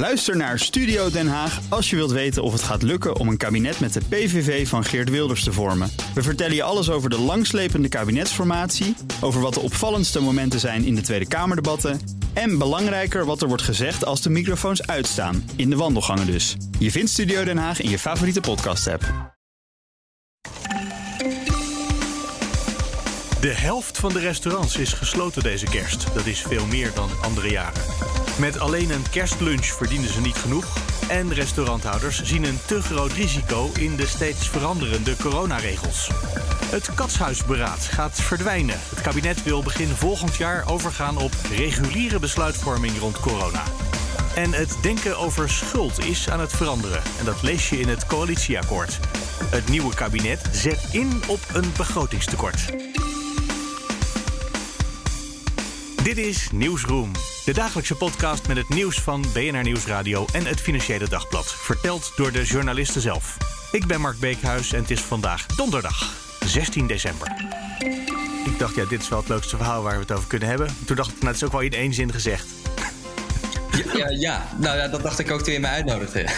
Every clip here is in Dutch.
Luister naar Studio Den Haag als je wilt weten of het gaat lukken om een kabinet met de PVV van Geert Wilders te vormen. We vertellen je alles over de langslepende kabinetsformatie, over wat de opvallendste momenten zijn in de Tweede Kamerdebatten en belangrijker wat er wordt gezegd als de microfoons uitstaan, in de wandelgangen dus. Je vindt Studio Den Haag in je favoriete podcast-app. De helft van de restaurants is gesloten deze kerst. Dat is veel meer dan andere jaren. Met alleen een kerstlunch verdienen ze niet genoeg. En restauranthouders zien een te groot risico in de steeds veranderende coronaregels. Het katshuisberaad gaat verdwijnen. Het kabinet wil begin volgend jaar overgaan op reguliere besluitvorming rond corona. En het denken over schuld is aan het veranderen. En dat lees je in het coalitieakkoord. Het nieuwe kabinet zet in op een begrotingstekort. Dit is Nieuwsroom, de dagelijkse podcast met het nieuws van BNR Nieuwsradio en het Financiële Dagblad. Verteld door de journalisten zelf. Ik ben Mark Beekhuis en het is vandaag donderdag, 16 december. Ik dacht, ja, dit is wel het leukste verhaal waar we het over kunnen hebben. Toen dacht ik, nou, het is ook wel in één zin gezegd. Ja, ja, nou ja, dat dacht ik ook toen je mij uitnodigde.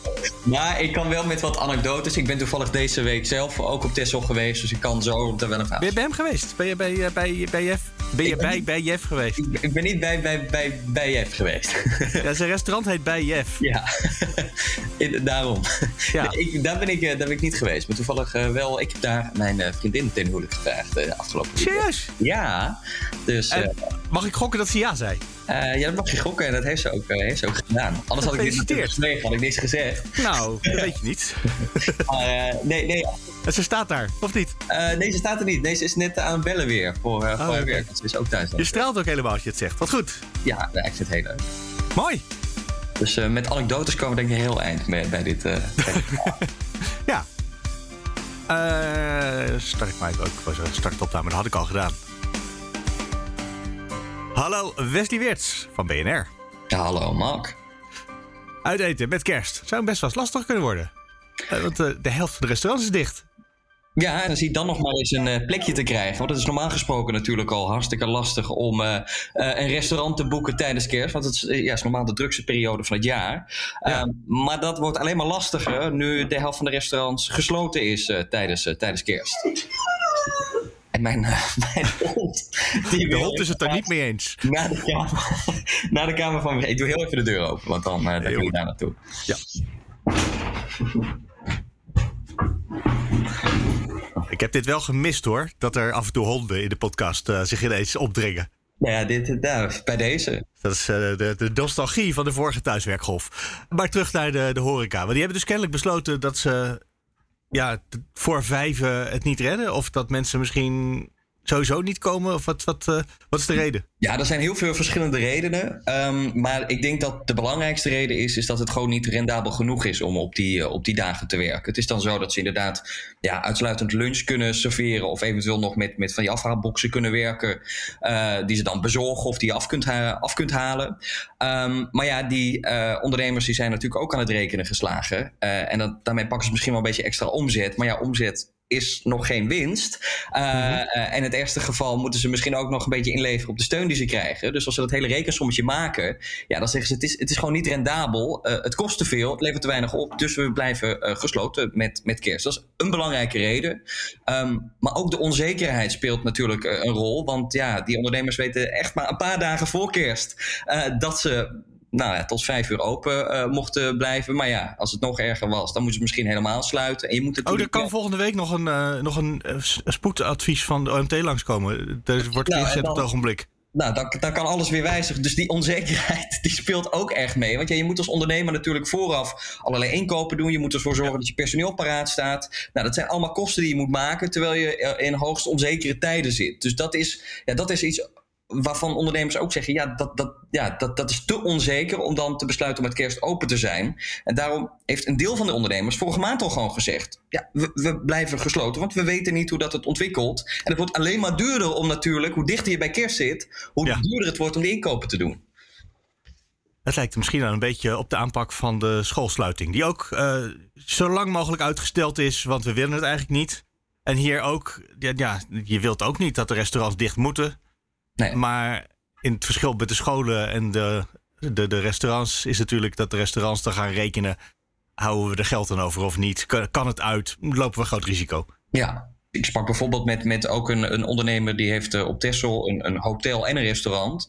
maar ik kan wel met wat anekdotes. Ik ben toevallig deze week zelf ook op Tessel geweest, dus ik kan zo er wel een verhaal. Ben je bij hem geweest? Ben je bij, bij, bij, bij Jeff? Ben je bij, bij Jeff geweest? Ik, ik, ben niet bij, bij, bij, bij Jeff geweest. ja, zijn restaurant heet Bij Jeff. Ja, daarom. Ja. Ik, daar, ben ik, daar ben ik niet geweest. Maar toevallig uh, wel, ik heb daar mijn uh, vriendin ten huwelijk gevraagd de afgelopen Serieus? Ja. Dus, mag ik gokken dat ze ja zei? ja, dat mag je gokken en dat heeft ze ook, heeft ze ook gedaan. Anders had ik dit niet gezegd, had ik niks gezegd. Nou, dat weet je niet. maar, nee, nee. En ze staat daar, of niet? nee, ze staat er niet. Nee, ze is net aan het bellen weer voor, oh, voor okay. werk. Ze is ook thuis. Je straalt ook helemaal als je het zegt. Wat goed. Ja, ik vind het heel leuk. Mooi. Dus uh, met anekdotes komen we denk ik heel eind bij, bij dit. Uh, ja. Uh, start ik mij ook. Start op daar, maar dat had ik al gedaan. Hallo, Wesley Weerts van BNR. Ja, hallo, Mark. Uiteten met kerst. Zou best wel eens lastig kunnen worden. want de helft van de restaurants is dicht. Ja, en dan zie je dan nog maar eens een uh, plekje te krijgen. Want het is normaal gesproken natuurlijk al hartstikke lastig om uh, een restaurant te boeken tijdens kerst. Want het is, ja, is normaal de drukste periode van het jaar. Ja. Ehm, maar dat wordt alleen maar lastiger nu de helft van de restaurants gesloten is tijdens, tijdens kerst. En mijn, mijn hond. Die de hond is het er niet mee eens. Naar de kamer, naar de kamer van. Ik doe heel even de deur open, want dan, dan kun je daar naartoe. Ja. Ik heb dit wel gemist hoor, dat er af en toe honden in de podcast uh, zich ineens opdringen. Nou ja, dit, nou, bij deze. Dat is uh, de, de nostalgie van de vorige thuiswerkgolf. Maar terug naar de, de horeca. Want die hebben dus kennelijk besloten dat ze ja, voor vijven het niet redden. Of dat mensen misschien sowieso niet komen? Of wat, wat, uh, wat is de reden? Ja, er zijn heel veel verschillende redenen. Um, maar ik denk dat de belangrijkste reden is, is dat het gewoon niet rendabel genoeg is om op die, uh, op die dagen te werken. Het is dan zo dat ze inderdaad ja, uitsluitend lunch kunnen serveren. Of eventueel nog met, met van die afhaalboxen kunnen werken. Uh, die ze dan bezorgen of die je af kunt, af kunt halen. Um, maar ja, die ondernemers die zijn natuurlijk ook aan het rekenen geslagen. en daarmee pakken ze misschien wel een beetje extra omzet. Maar ja, omzet is nog geen winst. Uh, mm -hmm. uh, en in het ergste geval moeten ze misschien ook nog een beetje inleveren op de steun die ze krijgen. Dus als ze dat hele rekensommetje maken, ja, dan zeggen ze: het is, het is gewoon niet rendabel. Uh, het kost te veel, het levert te weinig op. Dus we blijven gesloten met, met kerst. Dat is een belangrijke reden. Um, maar ook de onzekerheid speelt natuurlijk een rol. Want ja, die ondernemers weten echt maar een paar dagen voor kerst dat ze nou ja, tot vijf uur open uh, mochten blijven. Maar ja, als het nog erger was, dan moeten ze misschien helemaal sluiten. En je moet oh, er kan volgende week nog een, uh, nog een spoedadvies van de OMT langskomen. Er wordt nou, ingezet op het ogenblik. Nou, dan, dan kan alles weer wijzigen. Dus die onzekerheid die speelt ook erg mee. Want ja, je moet als ondernemer natuurlijk vooraf allerlei inkopen doen. Je moet ervoor zorgen dat je personeel paraat staat. Nou, dat zijn allemaal kosten die je moet maken terwijl je in hoogst onzekere tijden zit. Dus dat is, ja, dat is iets waarvan ondernemers ook zeggen: ja dat, dat, ja, dat, dat is te onzeker om dan te besluiten om met kerst open te zijn. En daarom heeft een deel van de ondernemers vorige maand al gewoon gezegd: ja, we, we blijven gesloten, want we weten niet hoe dat het ontwikkelt. En het wordt alleen maar duurder om natuurlijk, hoe dichter je bij kerst zit, hoe ja. duurder het wordt om de inkopen te doen. Het lijkt misschien wel een beetje op de aanpak van de schoolsluiting, die ook uh, zo lang mogelijk uitgesteld is, want we willen het eigenlijk niet. En hier ook, ja, ja, je wilt ook niet dat de restaurants dicht moeten. Nee. Maar in het verschil met de scholen en de de, de restaurants is natuurlijk dat de restaurants dan gaan rekenen. Houden we er geld dan over of niet? Kan, kan het uit? Lopen we groot risico? Ja, ik sprak bijvoorbeeld met, met ook een, een ondernemer die heeft uh, op Texel een, een hotel en een restaurant.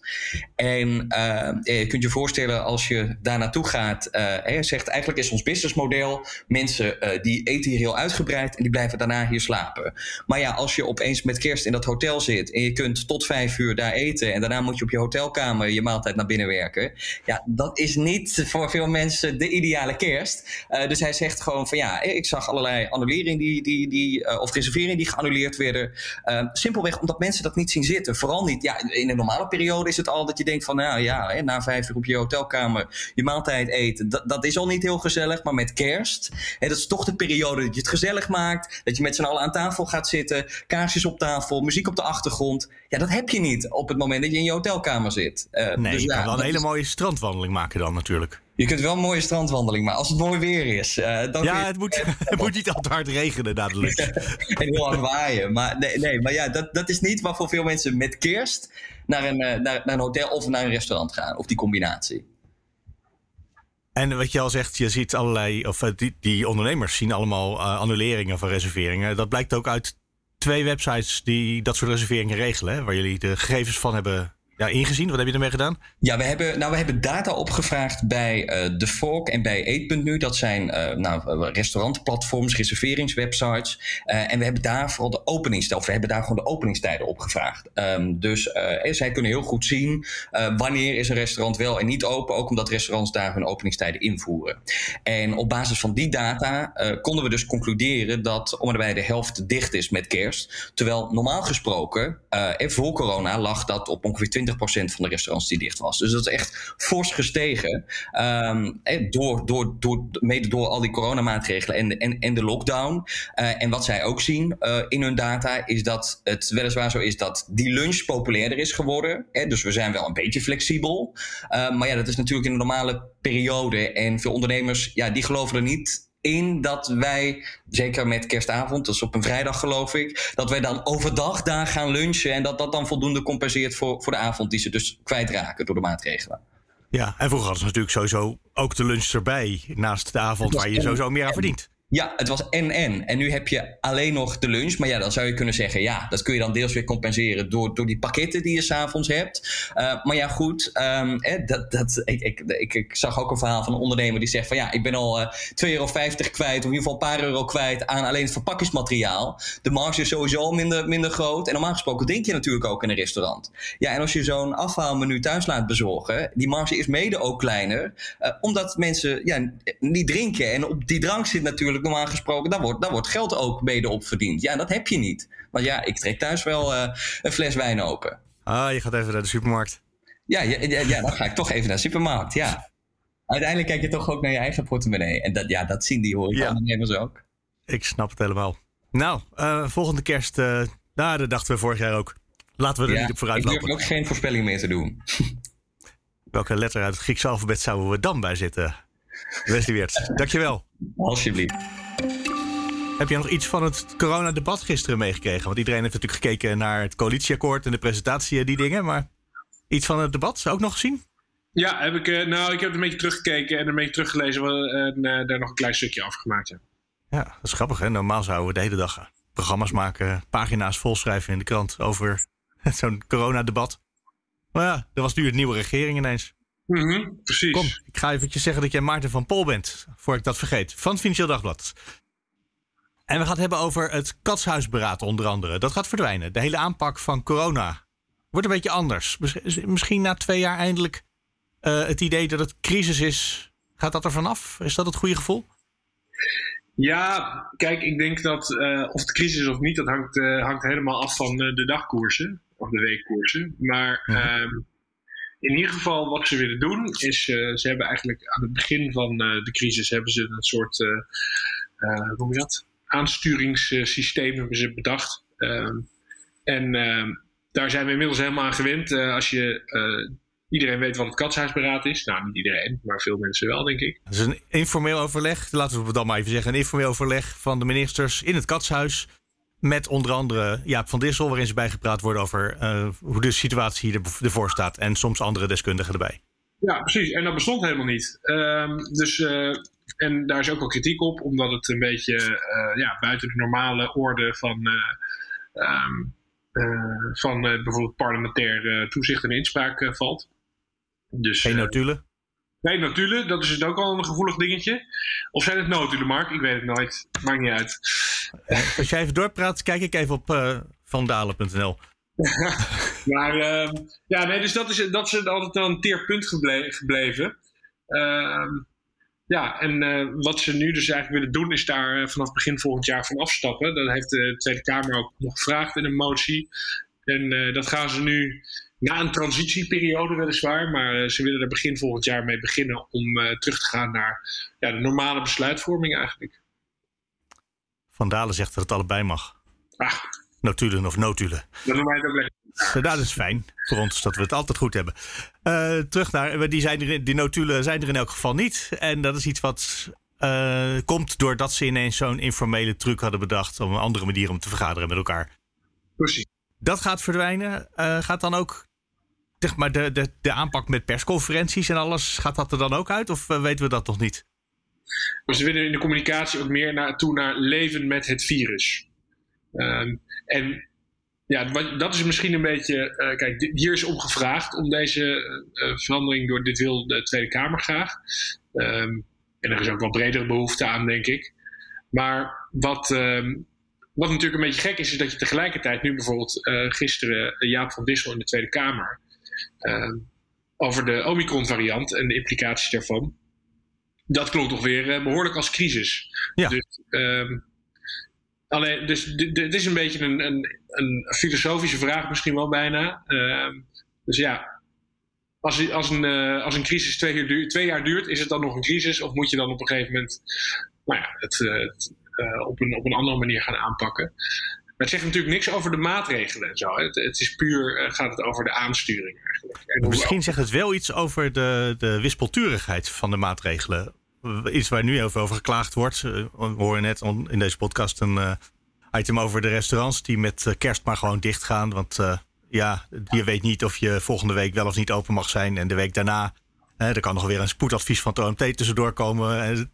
En uh, je kunt je voorstellen als je daar naartoe gaat. Uh, zegt eigenlijk is ons businessmodel. Mensen die eten hier heel uitgebreid en die blijven daarna hier slapen. Maar ja, als je opeens met kerst in dat hotel zit en je kunt tot vijf uur daar eten. En daarna moet je op je hotelkamer je maaltijd naar binnen werken. Ja, dat is niet voor veel mensen de ideale kerst. dus hij zegt gewoon van ja, ik zag allerlei annuleringen die, die, die, of reserveringen die geannuleerd werden. Uh, simpelweg omdat mensen dat niet zien zitten. Vooral niet, ja, in een normale periode is het al dat je denkt van, nou ja, hè, na vijf uur op je hotelkamer je maaltijd eten. Dat, dat is al niet heel gezellig, maar met kerst, hè, dat is toch de periode dat je het gezellig maakt. Dat je met z'n allen aan tafel gaat zitten, kaarsjes op tafel, muziek op de achtergrond. Ja, dat heb je niet op het moment dat je in je hotelkamer zit. Uh, nee, dus, je ja, kan wel een hele mooie strandwandeling maken dan natuurlijk. Je kunt wel een mooie strandwandeling, maar als het mooi weer is. Uh, dan ja, het moet, het moet niet al te hard regenen dadelijk. en heel hard waaien. Maar, nee, nee, maar ja, dat, dat is niet waarvoor veel mensen met kerst naar een, uh, naar, naar een hotel of naar een restaurant gaan. Of die combinatie. En wat je al zegt, je ziet allerlei, of die, die ondernemers zien allemaal uh, annuleringen van reserveringen. Dat blijkt ook uit twee websites die dat soort reserveringen regelen, hè, waar jullie de gegevens van hebben ja, ingezien? Wat heb je ermee gedaan? Ja, we hebben, nou, we hebben data opgevraagd bij uh, The Fork en bij Eat.nu. Dat zijn uh, nou, restaurantplatforms, reserveringswebsites. En we hebben daar vooral de openingstijden, of we hebben daar gewoon de openingstijden opgevraagd. Um, dus zij kunnen heel goed zien wanneer is een restaurant wel en niet open. Ook omdat restaurants daar hun openingstijden invoeren. En op basis van die data konden we dus concluderen dat bij de helft dicht is met kerst. Terwijl normaal gesproken, voor corona, lag dat op ongeveer 20 van de restaurants die dicht was. Dus dat is echt fors gestegen. Um, door, door, door, mede door al die coronamaatregelen en en, en de lockdown. Uh, en wat zij ook zien uh, in hun data is dat het weliswaar zo is dat die lunch populairder is geworden. Hè? Dus we zijn wel een beetje flexibel. Maar ja, dat is natuurlijk in een normale periode. En veel ondernemers, ja, die geloven er niet in dat wij, zeker met kerstavond, dat is op een vrijdag geloof ik, dat wij dan overdag daar gaan lunchen en dat dat dan voldoende compenseert voor, voor de avond die ze dus kwijtraken door de maatregelen. Ja, en vroeger hadden ze natuurlijk sowieso ook de lunch erbij naast de avond waar je sowieso meer aan verdient. Ja, het was en-en. En nu heb je alleen nog de lunch. Maar ja, dan zou je kunnen zeggen, ja, dat kun je dan deels weer compenseren door, door die pakketten die je s'avonds hebt. Uh, maar ja, goed, um, dat, dat, ik, ik, ik, zag ook een verhaal van een ondernemer die zegt van ja, ik ben al uh, eh, 2,50 euro kwijt, of in ieder geval een paar euro kwijt aan alleen het verpakkingsmateriaal. De marge is sowieso minder, minder groot. En normaal gesproken drink je natuurlijk ook in een restaurant. Ja, en als je zo'n afhaalmenu thuis laat bezorgen, die marge is mede ook kleiner. Uh, omdat mensen ja, niet drinken. En op die drank zit natuurlijk normaal gesproken, daar wordt, daar wordt geld ook mede op verdiend. Ja, dat heb je niet. Want ja, ik trek thuis wel uh, een fles wijn open. Ah, je gaat even naar de supermarkt. Ja, ja, ja, ja, dan ga ik toch even naar de supermarkt, ja. Uiteindelijk kijk je toch ook naar je eigen portemonnee. En dat, ja, dat zien die horeca-ondernemers ja. ook. Ik snap het helemaal. Nou, uh, volgende kerst, uh, nou, dat dachten we vorig jaar ook. Laten we er ja, niet op vooruit lopen. Ik durf ook geen voorspelling meer te doen. Welke letter uit het Griekse alfabet zouden we dan bij zitten? Wesley Weert, dankjewel. Alsjeblieft. Heb je nog iets van het coronadebat gisteren meegekregen? Want iedereen heeft natuurlijk gekeken naar het coalitieakkoord en de presentatie en die dingen. Maar iets van het debat ook nog gezien? Ja, heb ik, uh, nou, ik heb een beetje teruggekeken en een beetje teruggelezen en uh, daar nog een klein stukje afgemaakt. Ja. ja, dat is grappig hè. Normaal zouden we de hele dag programma's maken, pagina's volschrijven in de krant over zo'n coronadebat. Maar ja, er was nu een nieuwe regering ineens. Mm -hmm, precies. Kom, ik ga eventjes zeggen dat jij Maarten van Pol bent, voor ik dat vergeet, van het Financieel Dagblad. En we gaan het hebben over het katshuisberaad onder andere. Dat gaat verdwijnen. De hele aanpak van corona wordt een beetje anders. Misschien na twee jaar eindelijk uh, het idee dat het crisis is. Gaat dat er vanaf? Is dat het goede gevoel? Ja, kijk, ik denk dat uh, of het crisis is of niet, dat hangt, uh, hangt helemaal af van de dagkoersen of de weekkoersen. Maar uh -huh. In ieder geval wat ze willen doen is, uh, ze hebben eigenlijk aan het begin van uh, de crisis hebben ze een soort, uh, hoe noem je dat, aansturingssysteem hebben ze bedacht. Ehm, en ehm, daar zijn we inmiddels helemaal aan gewend. als je, iedereen weet wat het katshuisberaad is. Nou, niet iedereen, maar veel mensen wel, denk ik. Het is een informeel overleg, laten we het dan maar even zeggen, een informeel overleg van de ministers in het katshuis met onder andere Jaap van Dissel, waarin ze bijgepraat worden over uh, hoe de situatie hier ervoor staat. En soms andere deskundigen erbij. Ja, precies. En dat bestond helemaal niet. Ehm, dus, uh, en daar is ook wel kritiek op, omdat het een beetje uh, ja, buiten de normale orde van, um, van bijvoorbeeld parlementair toezicht en inspraak valt. Dus, Geen notulen? Nee, notulen, dat is het ook al een gevoelig dingetje. Of zijn het notulen, Mark? Ik weet het nooit. Maakt niet uit. Als jij even doorpraat, kijk ik even op vandalen.nl. maar uh, ja, nee, dus dat is, dat is altijd wel een teerpunt gebleven. Uh, ja, en uh, wat ze nu dus eigenlijk willen doen, is daar eh, vanaf begin volgend jaar van afstappen. Dat heeft de Tweede Kamer ook nog gevraagd in een motie. En uh, dat gaan ze nu na een transitieperiode weliswaar, maar ze willen er begin volgend jaar mee beginnen om terug te gaan naar ja, de normale besluitvorming eigenlijk. Van Dalen zegt dat het allebei mag. Ah, notulen of notulen. Dat het Dat is fijn voor ons dat we het altijd goed hebben. Uh, terug naar, die, zijn er, die notulen zijn er in elk geval niet. En dat is iets wat uh, komt doordat ze ineens zo'n informele truc hadden bedacht. om een andere manier om te vergaderen met elkaar. Precies. Dat gaat verdwijnen. Uh, gaat dan ook zeg maar, de, de, de aanpak met persconferenties en alles, gaat dat er dan ook uit? Of weten we dat nog niet? Maar ze willen in de communicatie ook meer naartoe naar leven met het virus. Um, en ja, dat is misschien een beetje. Uh, kijk, hier is om gevraagd om deze uh, verandering door. Dit wil de Tweede Kamer graag. Um, en er is ook wel bredere behoefte aan, denk ik. Maar wat, um, wat natuurlijk een beetje gek is, is dat je tegelijkertijd nu bijvoorbeeld gisteren Jaap van Dissel in de Tweede Kamer. Over de Omicron-variant en de implicaties daarvan. Dat klonk toch weer behoorlijk als crisis. Ja. Dus, um, Alleen, dus dit is een beetje een, een, een, filosofische vraag misschien wel bijna. Uh, dus ja, als, als, een, uh, als een crisis twee jaar, duurt, twee jaar, duurt, is het dan nog een crisis? Of moet je dan op een gegeven moment nou ja, het, uh, op, een, op een andere manier gaan aanpakken? Maar het zegt natuurlijk niks over de maatregelen en zo. Het, het is puur, gaat het over de aansturing eigenlijk. En misschien zegt het wel iets over de, de wispelturigheid van de maatregelen iets waar nu even over geklaagd wordt. Eh, we horen net in deze podcast een uh, item over de restaurants die met eh, kerst maar gewoon dicht gaan. Want ja, je weet niet of je volgende week wel of niet open mag zijn. En de week daarna, er kan nog weer een spoedadvies van het OMT tussendoor komen.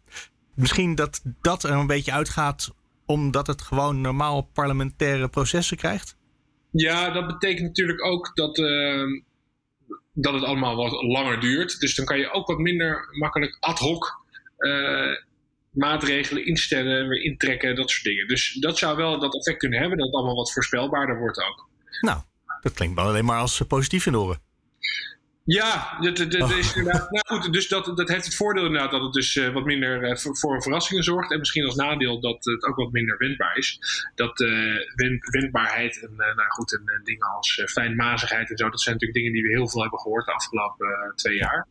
misschien dat dat er een beetje uitgaat omdat het gewoon normaal parlementaire processen krijgt? Ja, dat betekent natuurlijk ook dat, uh, dat het allemaal wat langer duurt. Dus dan kan je ook wat minder makkelijk ad hoc uh, maatregelen instellen, weer intrekken, dat soort dingen. Dus dat zou wel dat effect kunnen hebben, dat het allemaal wat voorspelbaarder wordt ook. Nou, dat klinkt wel alleen maar als positief in oren. Ja, dat, dat, dat is inderdaad. Nou goed, dus dat, dat heeft het voordeel inderdaad dat het dus uh, wat minder uh, voor verrassingen zorgt. En misschien als nadeel dat het ook wat minder wendbaar is. Dat uh, wend, wendbaarheid en, nou goed, en, en dingen als fijnmazigheid en zo, dat zijn natuurlijk dingen die we heel veel hebben gehoord de afgelopen twee jaar.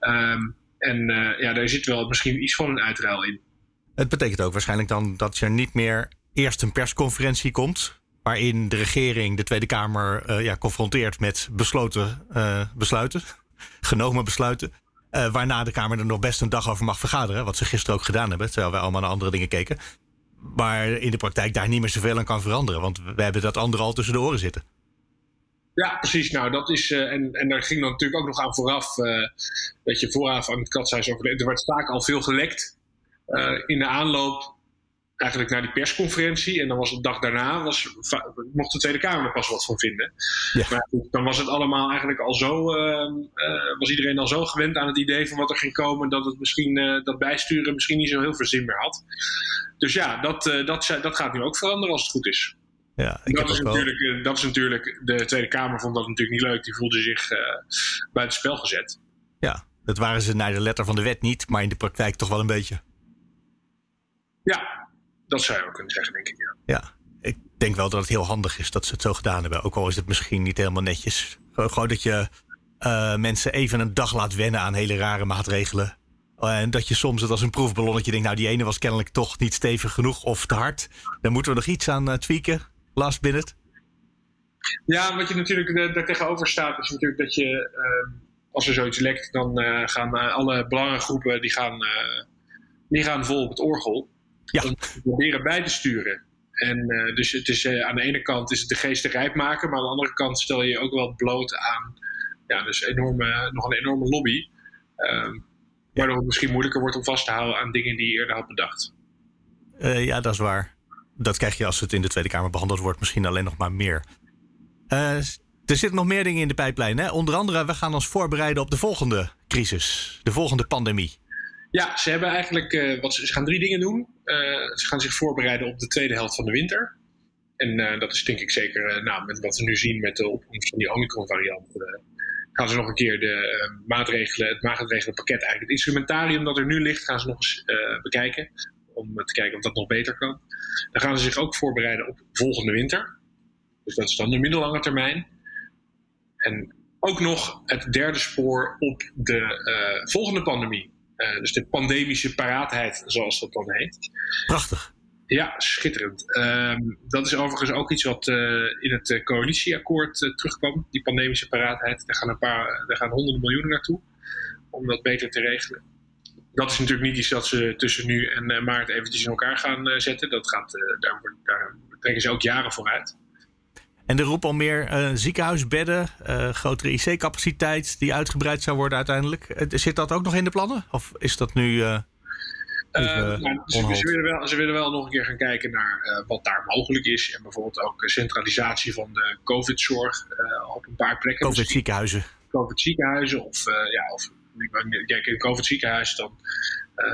Um, en ja, daar zit wel misschien iets van een uitruil in. Het betekent ook waarschijnlijk dan dat er niet meer eerst een persconferentie komt. Waarin de regering de Tweede Kamer uh, ja, confronteert met besloten uh, besluiten, genomen besluiten. waarna de Kamer er nog best een dag over mag vergaderen. Wat ze gisteren ook gedaan hebben, terwijl wij allemaal naar andere dingen keken. Maar in de praktijk daar niet meer zoveel aan kan veranderen. Want we hebben dat andere al tussen de oren zitten. Ja, precies. Nou, dat is. En, en daar ging dan natuurlijk ook nog aan vooraf. Dat je vooraf aan het katshuis over. Er werd vaak al veel gelekt. In de aanloop eigenlijk naar die persconferentie. En dan was de dag daarna. Was, mocht de Tweede Kamer er pas wat van vinden. Ja. Maar dan was het allemaal eigenlijk al zo. Ehm, was iedereen al zo gewend aan het idee van wat er ging komen. Dat het misschien. dat bijsturen misschien niet zo heel veel zin meer had. Dus ja, dat, dat, dat gaat nu ook veranderen als het goed is. Ja, ik dat, is natuurlijk, eh, dat is natuurlijk, de Tweede Kamer vond dat natuurlijk niet leuk. Die voelde zich uh, buiten spel gezet. Ja, dat waren ze naar de letter van de wet niet, maar in de praktijk toch wel een beetje. Ja, dat zou je ook kunnen zeggen, denk ik. Ja. ja, ik denk wel dat het heel handig is dat ze het zo gedaan hebben. Ook al is het misschien niet helemaal netjes. Gewoon dat je uh, mensen even een dag laat wennen aan hele rare maatregelen. En dat je soms het als een proefballonnetje denkt, nou die ene was kennelijk toch niet stevig genoeg of te hard. Dan moeten we nog iets aan uh, tweaken last minute? Ja, wat je natuurlijk daar tegenover staat, is natuurlijk dat je, uh, als er zoiets lekt, dan uh, gaan alle belangengroepen die gaan, die gaan vol op het orgel. Ja. Om te proberen bij te sturen. En dus het is, aan de ene kant is het de geest rijp maken, maar aan de andere kant stel je ook wel bloot aan ja, dus enorme, nog een enorme lobby. Ehm, waardoor het misschien moeilijker wordt om vast te houden aan dingen die je eerder had bedacht. Uh, ja, dat is waar. Dat krijg je als het in de Tweede Kamer behandeld wordt, misschien alleen nog maar meer. Er zitten nog meer dingen in de pijplijn. Hè? Onder andere, we gaan ons voorbereiden op de volgende crisis, de volgende pandemie. Ja, ze hebben eigenlijk, uh, wat, ze, gaan drie dingen doen. ze gaan zich voorbereiden op de tweede helft van de winter. En dat is denk ik zeker, nou, met wat we nu zien met de opkomst van die Omicron-variant, gaan ze nog een keer de maatregelen, het maatregelenpakket, eigenlijk het instrumentarium dat er nu ligt, gaan ze nog eens bekijken om te kijken of dat nog beter kan. Dan gaan ze zich ook voorbereiden op volgende winter. Dus dat is dan de middellange termijn. En ook nog het derde spoor op de volgende pandemie. Uh, dus de pandemische paraatheid, zoals dat dan heet. Prachtig. Ja, schitterend. Um, dat is overigens ook iets wat uh, in het coalitieakkoord terugkwam, die pandemische paraatheid. Daar gaan, een paar, daar gaan honderden miljoenen naartoe om dat beter te regelen dat is natuurlijk niet iets dat ze tussen nu en maart eventjes in elkaar gaan zetten. Dat gaat, daar, daar, trekken ze ook jaren voor uit. En de roep om meer ziekenhuisbedden, grotere IC-capaciteit die uitgebreid zou worden uiteindelijk. zit dat ook nog in de plannen? Of is dat nu. Nou, ze, ze, willen wel, ze willen wel nog een keer gaan kijken naar wat daar mogelijk is. En bijvoorbeeld ook centralisatie van de COVID-zorg op een paar plekken. COVID-ziekenhuizen. COVID-ziekenhuizen of, ja, of kijk, in een COVID-ziekenhuis, dan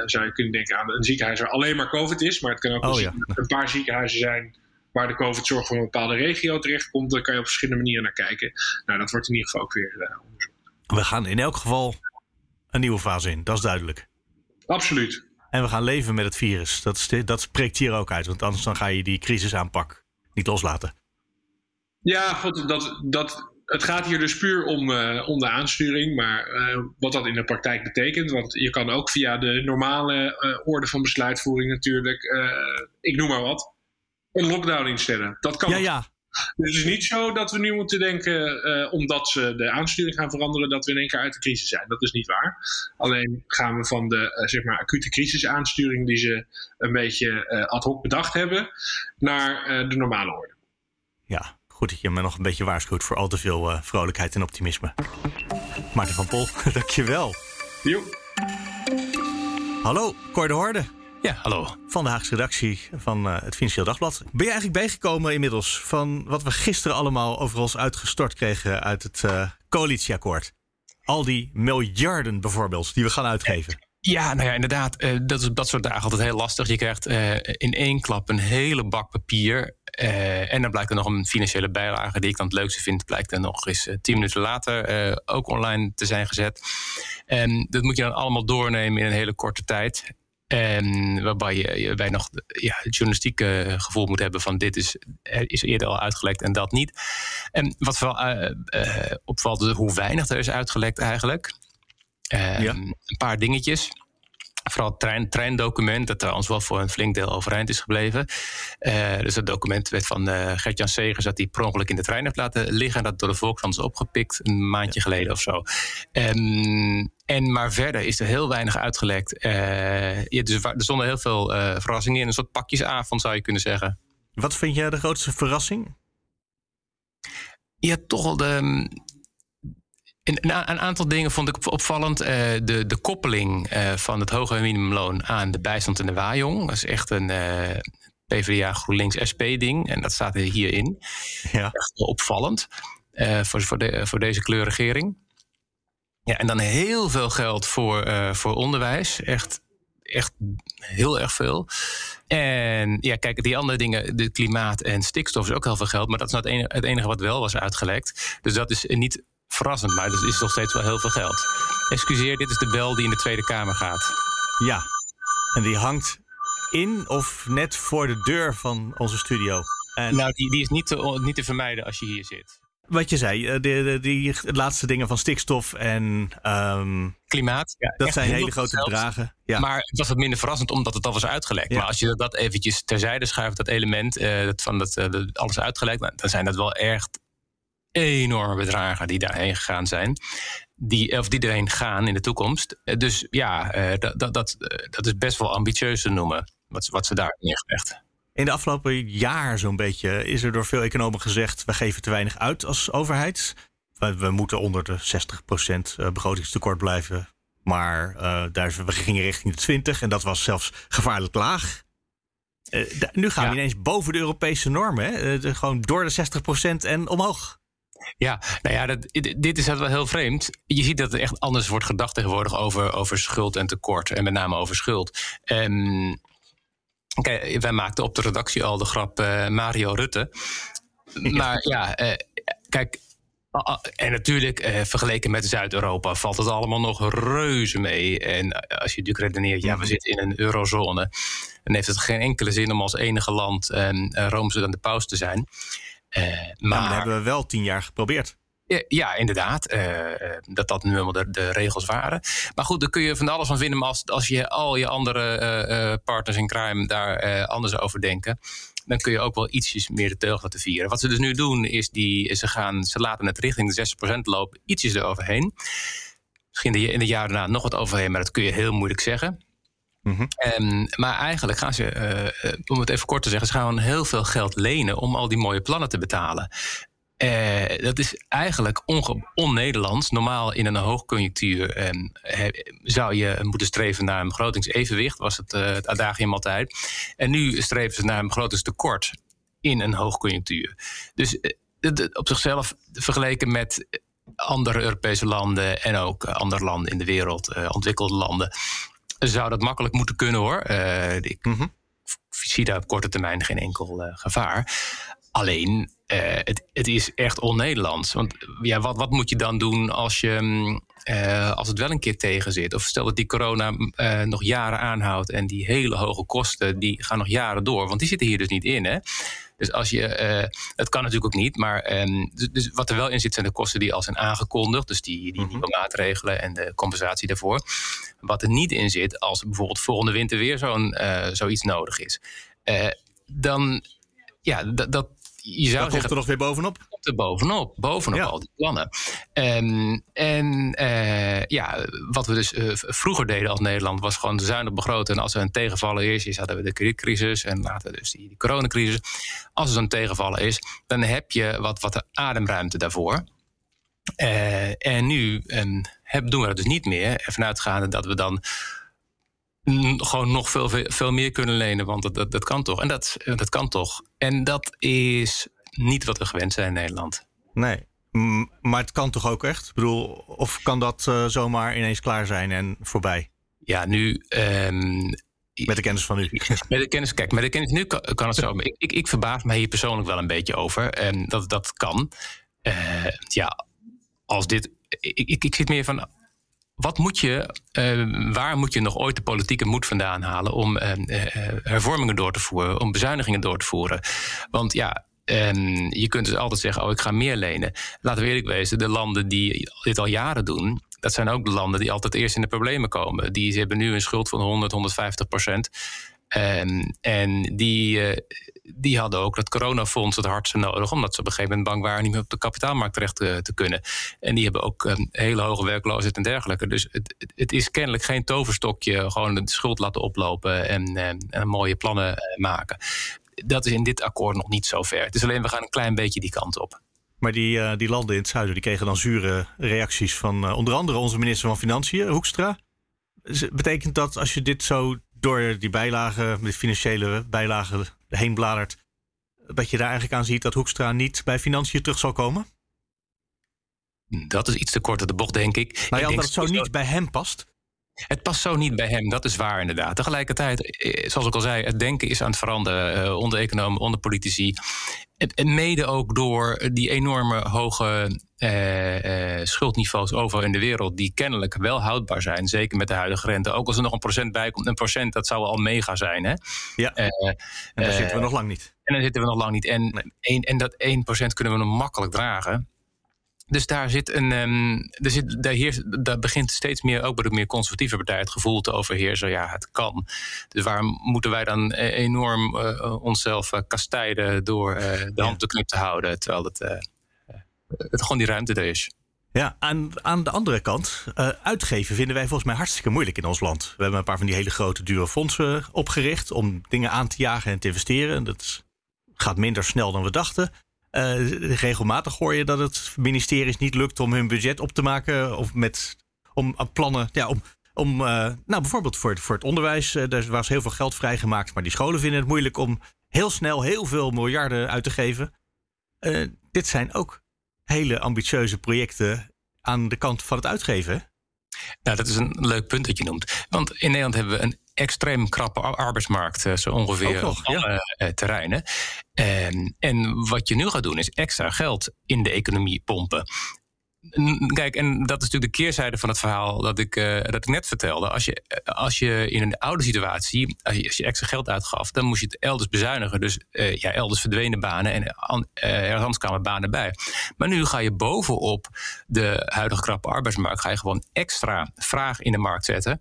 zou je kunnen denken aan een ziekenhuis waar alleen maar COVID is. Maar het kan ook oh, ja. een paar ziekenhuizen zijn waar de COVID-zorg van een bepaalde regio terechtkomt. Daar kan je op verschillende manieren naar kijken. Nou, dat wordt in ieder geval ook weer uh, onderzocht. We gaan in elk geval een nieuwe fase in, dat is duidelijk. Absoluut. En we gaan leven met het virus. Dat, is, dat spreekt hier ook uit, want anders dan ga je die crisisaanpak niet loslaten. Ja, goed, dat, dat het gaat hier dus puur om, uh, om de aansturing, maar uh, wat dat in de praktijk betekent. Want je kan ook via de normale uh, orde van besluitvoering natuurlijk, ik noem maar wat, een lockdown instellen. Dat kan. Ja, ja. Dus het is niet zo dat we nu moeten denken, omdat ze de aansturing gaan veranderen, dat we in één keer uit de crisis zijn. Dat is niet waar. Alleen gaan we van de zeg maar acute crisisaansturing die ze een beetje ad hoc bedacht hebben, naar de normale orde. Ja, Goed dat je me nog een beetje waarschuwt voor al te veel vrolijkheid en optimisme. Maarten van Pol, dankjewel. Jo. Hallo, Cor de Horde. Ja, hallo. Van de Haagse redactie van uh, het Financieel Dagblad. Ben je eigenlijk bijgekomen inmiddels van wat we gisteren allemaal over ons uitgestort kregen uit het uh, coalitieakkoord? Al die miljarden bijvoorbeeld die we gaan uitgeven. Ja, nou ja, inderdaad. Uh, dat is dat soort dagen altijd heel lastig. Je krijgt in één klap een hele bak papier. En dan blijkt er nog een financiële bijlage die ik dan het leukste vind. Blijkt er nog eens tien minuten later ook online te zijn gezet. En dat moet je dan allemaal doornemen in een hele korte tijd. En waarbij je, bij nog ja, het journalistieke gevoel moet hebben van dit is, is eerder al uitgelekt en dat niet. En wat vooral opvalt is hoe weinig er is uitgelekt eigenlijk. Um, ja. Een paar dingetjes. Vooral het trein, treindocument, dat trouwens wel voor een flink deel overeind is gebleven. Uh, dus dat document werd van uh, Gert-Jan Segers dat hij per ongeluk in de trein heeft laten liggen. En dat door de Volkskrant is opgepikt een maandje geleden of zo. Um, en maar verder is er heel weinig uitgelekt. Uh, ja, dus er stonden heel veel verrassingen in. Een soort pakjesavond zou je kunnen zeggen. Wat vind jij de grootste verrassing? Ja, toch wel de een, een, aantal dingen vond ik opvallend. Uh, de, de koppeling uh, van het hoge minimumloon aan de bijstand en de waaijong. Dat is echt een uh, eh, PvdA GroenLinks SP-ding. En dat staat er hierin. Ja. Echt opvallend voor, voor, de, voor deze kleurregering. Ja, en dan heel veel geld voor, voor onderwijs. Echt, echt heel erg veel. En ja, kijk, die andere dingen, de klimaat en stikstof is ook heel veel geld. Maar dat is nou het, enige, het enige wat wel was uitgelekt. Dus dat is niet verrassend, maar dat is nog steeds wel heel veel geld. Excuseer, dit is de bel die in de Tweede Kamer gaat. Ja, en die hangt in of net voor de deur van onze studio. En nou, die, die is niet te, niet te vermijden als je hier zit. Wat je zei, eh, de, de, die laatste dingen van stikstof en um, klimaat. Ja, dat zijn hele grote bedragen. Ja. Maar het was wat minder verrassend omdat het al was uitgelekt. Maar als je dat eventjes terzijde schuift, dat element uh, dat van dat, uh, alles uitgelekt, dan zijn dat wel echt enorme bedragen die daarheen gegaan zijn. Die, of die erheen gaan in de toekomst. Eh, dus ja, uh, dat, dat, eh, dat is best wel ambitieus te noemen. Wat, wat ze daar neergelegd. In de afgelopen jaar zo'n beetje is er door veel economen gezegd... we geven te weinig uit als overheid. We, we moeten onder de 60% begrotingstekort blijven. Maar daar, we gingen richting de 20 en dat was zelfs gevaarlijk laag. nu gaan we ineens boven de Europese normen. Hè? gewoon door de 60% en omhoog. Ja, nou ja, dat, dit is wel heel vreemd. Je ziet dat er echt anders wordt gedacht tegenwoordig over, over schuld en tekort. En met name over schuld. Um, kijk, wij maakten op de redactie al de grap uh, Mario Rutte. Maar ja, uh, kijk, en natuurlijk, eh, vergeleken met Zuid-Europa valt het allemaal nog reuze mee. En als je natuurlijk redeneert, ja, we zitten in een eurozone. Dan heeft het geen enkele zin om als enige land eh, Roomse aan de paus te zijn. Uh, maar, dat hebben we wel tien jaar geprobeerd. Ja, inderdaad. Uh, dat dat nu helemaal de, de, regels waren. Maar goed, daar kun je van alles van vinden. Maar als, als je al je andere uh, partners in crime daar anders over denken. Dan kun je ook wel ietsjes meer de teugel laten vieren. Wat ze dus nu doen, is die, ze, gaan, ze laten het richting de 6% lopen, ietsjes eroverheen. Misschien in de jaren daarna nog wat overheen, maar dat kun je heel moeilijk zeggen. Mm maar eigenlijk gaan ze, uh, om het even kort te zeggen, ze gaan heel veel geld lenen om al die mooie plannen te betalen. Uh, dat is eigenlijk on-Nederlands. Normaal in een hoogconjunctuur um, zou je moeten streven naar een begrotingsevenwicht, was het, uh, het adagium altijd. En nu streven ze naar een begrotingstekort in een hoogconjunctuur. Dus op zichzelf vergeleken met andere Europese landen en ook andere landen in de wereld, ontwikkelde landen, zou dat makkelijk moeten kunnen hoor. Uh, ik mm zie daar op korte termijn geen enkel uh, gevaar. Alleen, uh, het, het, is echt on-Nederlands. Want ja, wat, wat moet je dan doen als, je, uh, als het wel een keer tegen zit? Of stel dat die corona uh, nog jaren aanhoudt en die hele hoge kosten die gaan nog jaren door. Want die zitten hier dus niet in. Hè? Dus als je, uh, het kan natuurlijk ook niet, maar um, dus, dus, wat er wel in zit zijn de kosten die al zijn aangekondigd. Dus die, die nieuwe mhm. maatregelen en de compensatie daarvoor. Wat er niet in zit, als bijvoorbeeld volgende winter weer zo'n, uh, zoiets nodig is. Uh, dan, ja, dat, je zou dat zeggen, er nog weer bovenop? Komt er bovenop, bovenop al die plannen. Um, en uh, ja, wat we dus uh, vroeger deden als Nederland was gewoon zuinig begroten. En als er een tegenvallen is, is hadden we de kredietcrisis en later dus die, die coronacrisis. Als er zo'n tegenvallen is, dan heb je wat, wat ademruimte daarvoor. Uh, en nu um, heb, doen we dat dus niet meer. Ervan uitgaande dat we dan gewoon nog veel, veel meer kunnen lenen. Want dat, dat, dat kan toch. En dat, dat kan toch. En dat is niet wat we gewend zijn in Nederland. Nee. Maar het kan toch ook echt? Ik bedoel, of kan dat uh, zomaar ineens klaar zijn en voorbij? Ja, nu. Um, met de kennis van nu. Met de kennis, kijk, met de kennis nu kan, kan het zo. ik, ik, ik, verbaas me hier persoonlijk wel een beetje over. Um, dat dat kan. Uh, ja, als dit. Ik, ik, ik zit meer van wat moet je, uh, waar moet je nog ooit de politieke moed vandaan halen om uh, hervormingen door te voeren, om bezuinigingen door te voeren? Want ja, um, je kunt dus altijd zeggen: Oh, ik ga meer lenen. Laten we eerlijk wezen, de landen die dit al jaren doen, dat zijn ook de landen die altijd eerst in de problemen komen. Die hebben nu een schuld van 100, 150 procent. Um, en die, die hadden ook dat coronafonds het hardste nodig, omdat ze op een gegeven moment bang waren niet meer op de kapitaalmarkt terecht te, te kunnen. En die hebben ook um, hele hoge werkloosheid en dergelijke. Dus het, het, is kennelijk geen toverstokje, gewoon de schuld laten oplopen en, en, en mooie plannen uh, maken. Dat is in dit akkoord nog niet zo ver. Het is alleen, we gaan een klein beetje die kant op. Maar die, uh, die landen in het zuiden die kregen dan zure reacties van onder andere onze minister van Financiën, Hoekstra. Betekent dat als je dit zo door die bijlagen, de financiële bijlagen heen bladert, dat je daar eigenlijk aan ziet dat Hoekstra niet bij financiën terug zal komen? Dat is iets te kort de bocht, denk ik. Maar ja, dat het zo niet bij hem past? Het past zo niet bij hem, dat is waar inderdaad. Tegelijkertijd, eh, zoals ik al zei, het denken is aan het veranderen uh, onder economen, onder politici. En mede ook door die enorme hoge uh, uh, schuldniveaus overal in de wereld, die kennelijk wel houdbaar zijn, zeker met de huidige rente. Ook als er nog een procent bij komt, een procent, dat zou al mega zijn. Hè? Ja, en daar zitten we nog lang niet. En daar zitten we nog lang niet. En, nee. een, en dat 1% kunnen we nog makkelijk dragen. Dus daar zit een. Um, er zit, daar, heerst, daar begint steeds meer, ook bij de meer conservatieve partij, het gevoel te overheersen. Ja, het kan. Dus waarom moeten wij dan eh, enorm uh, onszelf uh, kastijden door de hand te knip te houden, terwijl het, het gewoon die ruimte er is? Ja, aan, aan de andere kant, uitgeven vinden wij volgens mij hartstikke moeilijk in ons land. We hebben een paar van die hele grote, dure fondsen opgericht om dingen aan te jagen en te investeren. Dat gaat minder snel dan we dachten. Uh, regelmatig hoor je dat het ministeries niet lukt om hun budget op te maken. Of met, om plannen, ja, om Om, nou, bijvoorbeeld voor, voor het onderwijs, er was heel veel geld vrijgemaakt, maar die scholen vinden het moeilijk om heel snel heel veel miljarden uit te geven. dit zijn ook hele ambitieuze projecten aan de kant van het uitgeven. Nou, dat is een leuk punt dat je noemt. Want in Nederland hebben we een extreem krappe arbeidsmarkt, eh, zo ongeveer nog, op alle ja. Eh, terreinen. En, en wat je nu gaat doen, is extra geld in de economie pompen. Kijk, en dat is natuurlijk de keerzijde van het verhaal dat ik, uh, dat ik net vertelde. Als je, als je in een oude situatie, als je, als je extra geld uitgaf, dan moest je het elders bezuinigen. Dus uh, ja, elders verdwenen banen en uh, ergens kwamen banen bij. Maar nu ga je bovenop de huidige krappe arbeidsmarkt, ga je gewoon extra vraag in de markt zetten.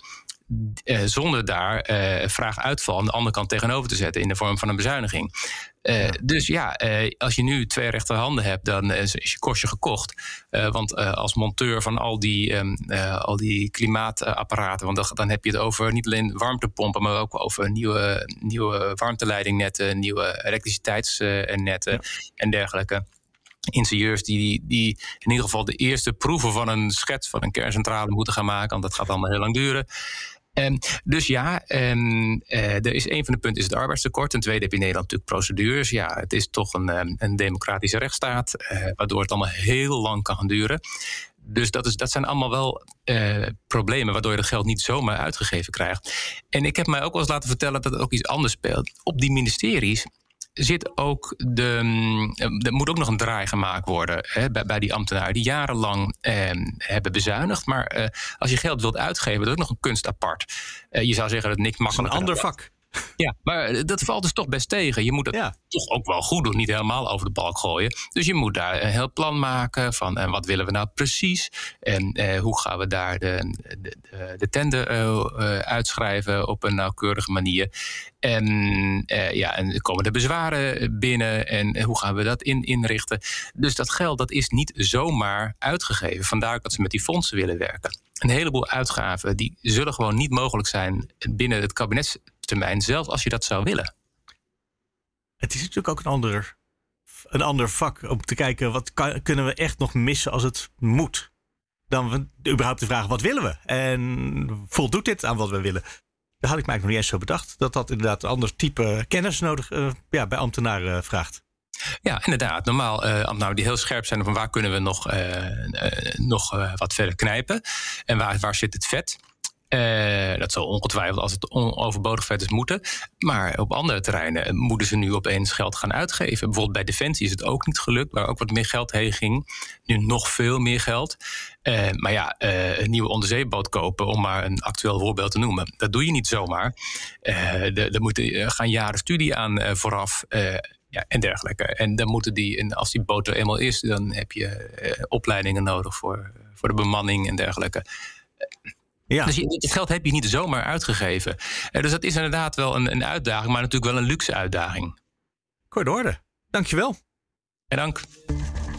Uh, zonder daar uh, vraag uitval aan de andere kant tegenover te zetten in de vorm van een bezuiniging. Uh, dus ja, als je nu twee rechterhanden hebt, dan is je kostje gekocht. want als monteur van al die, um, al die klimaatapparaten, want dan, dan, heb je het over niet alleen warmtepompen, maar ook over nieuwe, nieuwe warmteleidingnetten, nieuwe elektriciteitsnetten ja. en dergelijke ingenieurs die, die in ieder geval de eerste proeven van een schets van een kerncentrale moeten gaan maken. Want dat gaat allemaal heel lang duren. Um, dus ja, um, uh, er is een van de punten is het arbeidstekort. Ten tweede heb je in Nederland natuurlijk procedures. Ja, het is toch een, um, een democratische rechtsstaat, uh, waardoor het allemaal heel lang kan gaan duren. Dus dat, is, dat zijn allemaal wel uh, problemen waardoor je het geld niet zomaar uitgegeven krijgt. En ik heb mij ook wel eens laten vertellen dat er ook iets anders speelt. Op die ministeries zit ook de, mm, er moet ook nog een draai gemaakt worden hè, bij, bij, die ambtenaren die jarenlang eh, hebben bezuinigd. Maar eh, als je geld wilt uitgeven, dat is ook nog een kunst apart. Eh, je zou zeggen dat niks makkelijk. Een ander vak. Ja, maar dat valt dus toch best tegen. Je moet het toch ook wel goed doen, niet helemaal over de balk gooien. Dus je moet daar een heel plan maken van en wat willen we nou precies en eh, hoe gaan we daar de, de, de tender uh, uitschrijven op een nauwkeurige manier. En, uh, ja, en komen de bezwaren binnen en hoe gaan we dat in, inrichten. Dus dat geld dat is niet zomaar uitgegeven. Vandaar dat ze met die fondsen willen werken. Een heleboel uitgaven die zullen gewoon niet mogelijk zijn binnen het kabinets termijn, zelfs als je dat zou willen. Het is natuurlijk ook een ander, een ander vak om te kijken wat kan, kunnen we echt nog missen als het moet. Dan überhaupt de vraag wat willen we en voldoet dit aan wat we willen. Daar had ik mij nog niet eens zo bedacht. Dat dat inderdaad een ander type kennis nodig uh, ja, bij ambtenaren uh, vraagt. Ja, inderdaad. Normaal uh, ambtenaren die heel scherp zijn van waar kunnen we nog, nog wat verder knijpen. En waar, waar zit het vet. Uh, dat zal ongetwijfeld als het overbodig vet is moeten. Maar op andere terreinen moeten ze nu opeens geld gaan uitgeven. Bijvoorbeeld bij Defensie is het ook niet gelukt, waar ook wat meer geld heen ging. Nu nog veel meer geld. Uh, maar ja, een nieuwe onderzeeboot kopen, om maar een actueel voorbeeld te noemen. Dat doe je niet zomaar. Er moeten gaan jaren studie aan vooraf. Ja, en dergelijke. En dan moeten die, en als die boot er eenmaal is, dan heb je opleidingen nodig voor, voor de bemanning en dergelijke. Ja. Dus het geld heb je niet zomaar uitgegeven. Eh, dus dat is inderdaad wel een, een uitdaging, maar natuurlijk wel een luxe uitdaging. Kort orde. Dankjewel. En dank.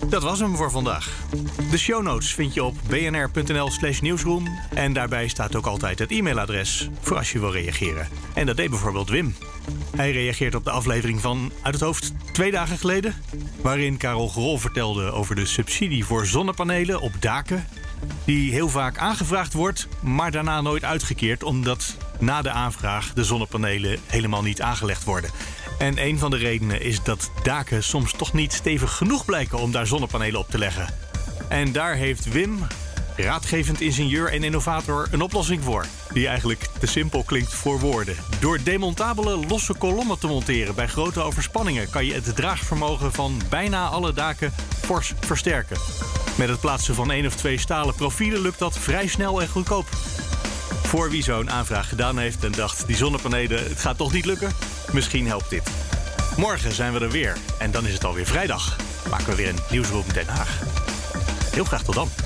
Dat was hem voor vandaag. De show notes vind je op bnr.nl/slash nieuwsroom. En daarbij staat ook altijd het e-mailadres voor als je wil reageren. En dat deed bijvoorbeeld Wim. Hij reageert op de aflevering van Uit het Hoofd twee dagen geleden. Waarin Karel Grol vertelde over de subsidie voor zonnepanelen op daken die heel vaak aangevraagd wordt, maar daarna nooit uitgekeerd, omdat na de aanvraag de zonnepanelen helemaal niet aangelegd worden. En een van de redenen is dat daken soms toch niet stevig genoeg blijken om daar zonnepanelen op te leggen. En daar heeft Wim, raadgevend ingenieur en innovator, een oplossing voor. Die eigenlijk te simpel klinkt voor woorden. Door demontabele losse kolommen te monteren bij grote overspanningen kan je het draagvermogen van bijna alle daken fors versterken. Met het plaatsen van één of twee stalen profielen lukt dat vrij snel en goedkoop. Voor wie zo'n aanvraag gedaan heeft en dacht: die zonnepanelen, het gaat toch niet lukken? Misschien helpt dit. Morgen zijn we er weer en dan is het alweer vrijdag. Maken we weer een nieuwsroom Den Haag. Heel graag tot dan.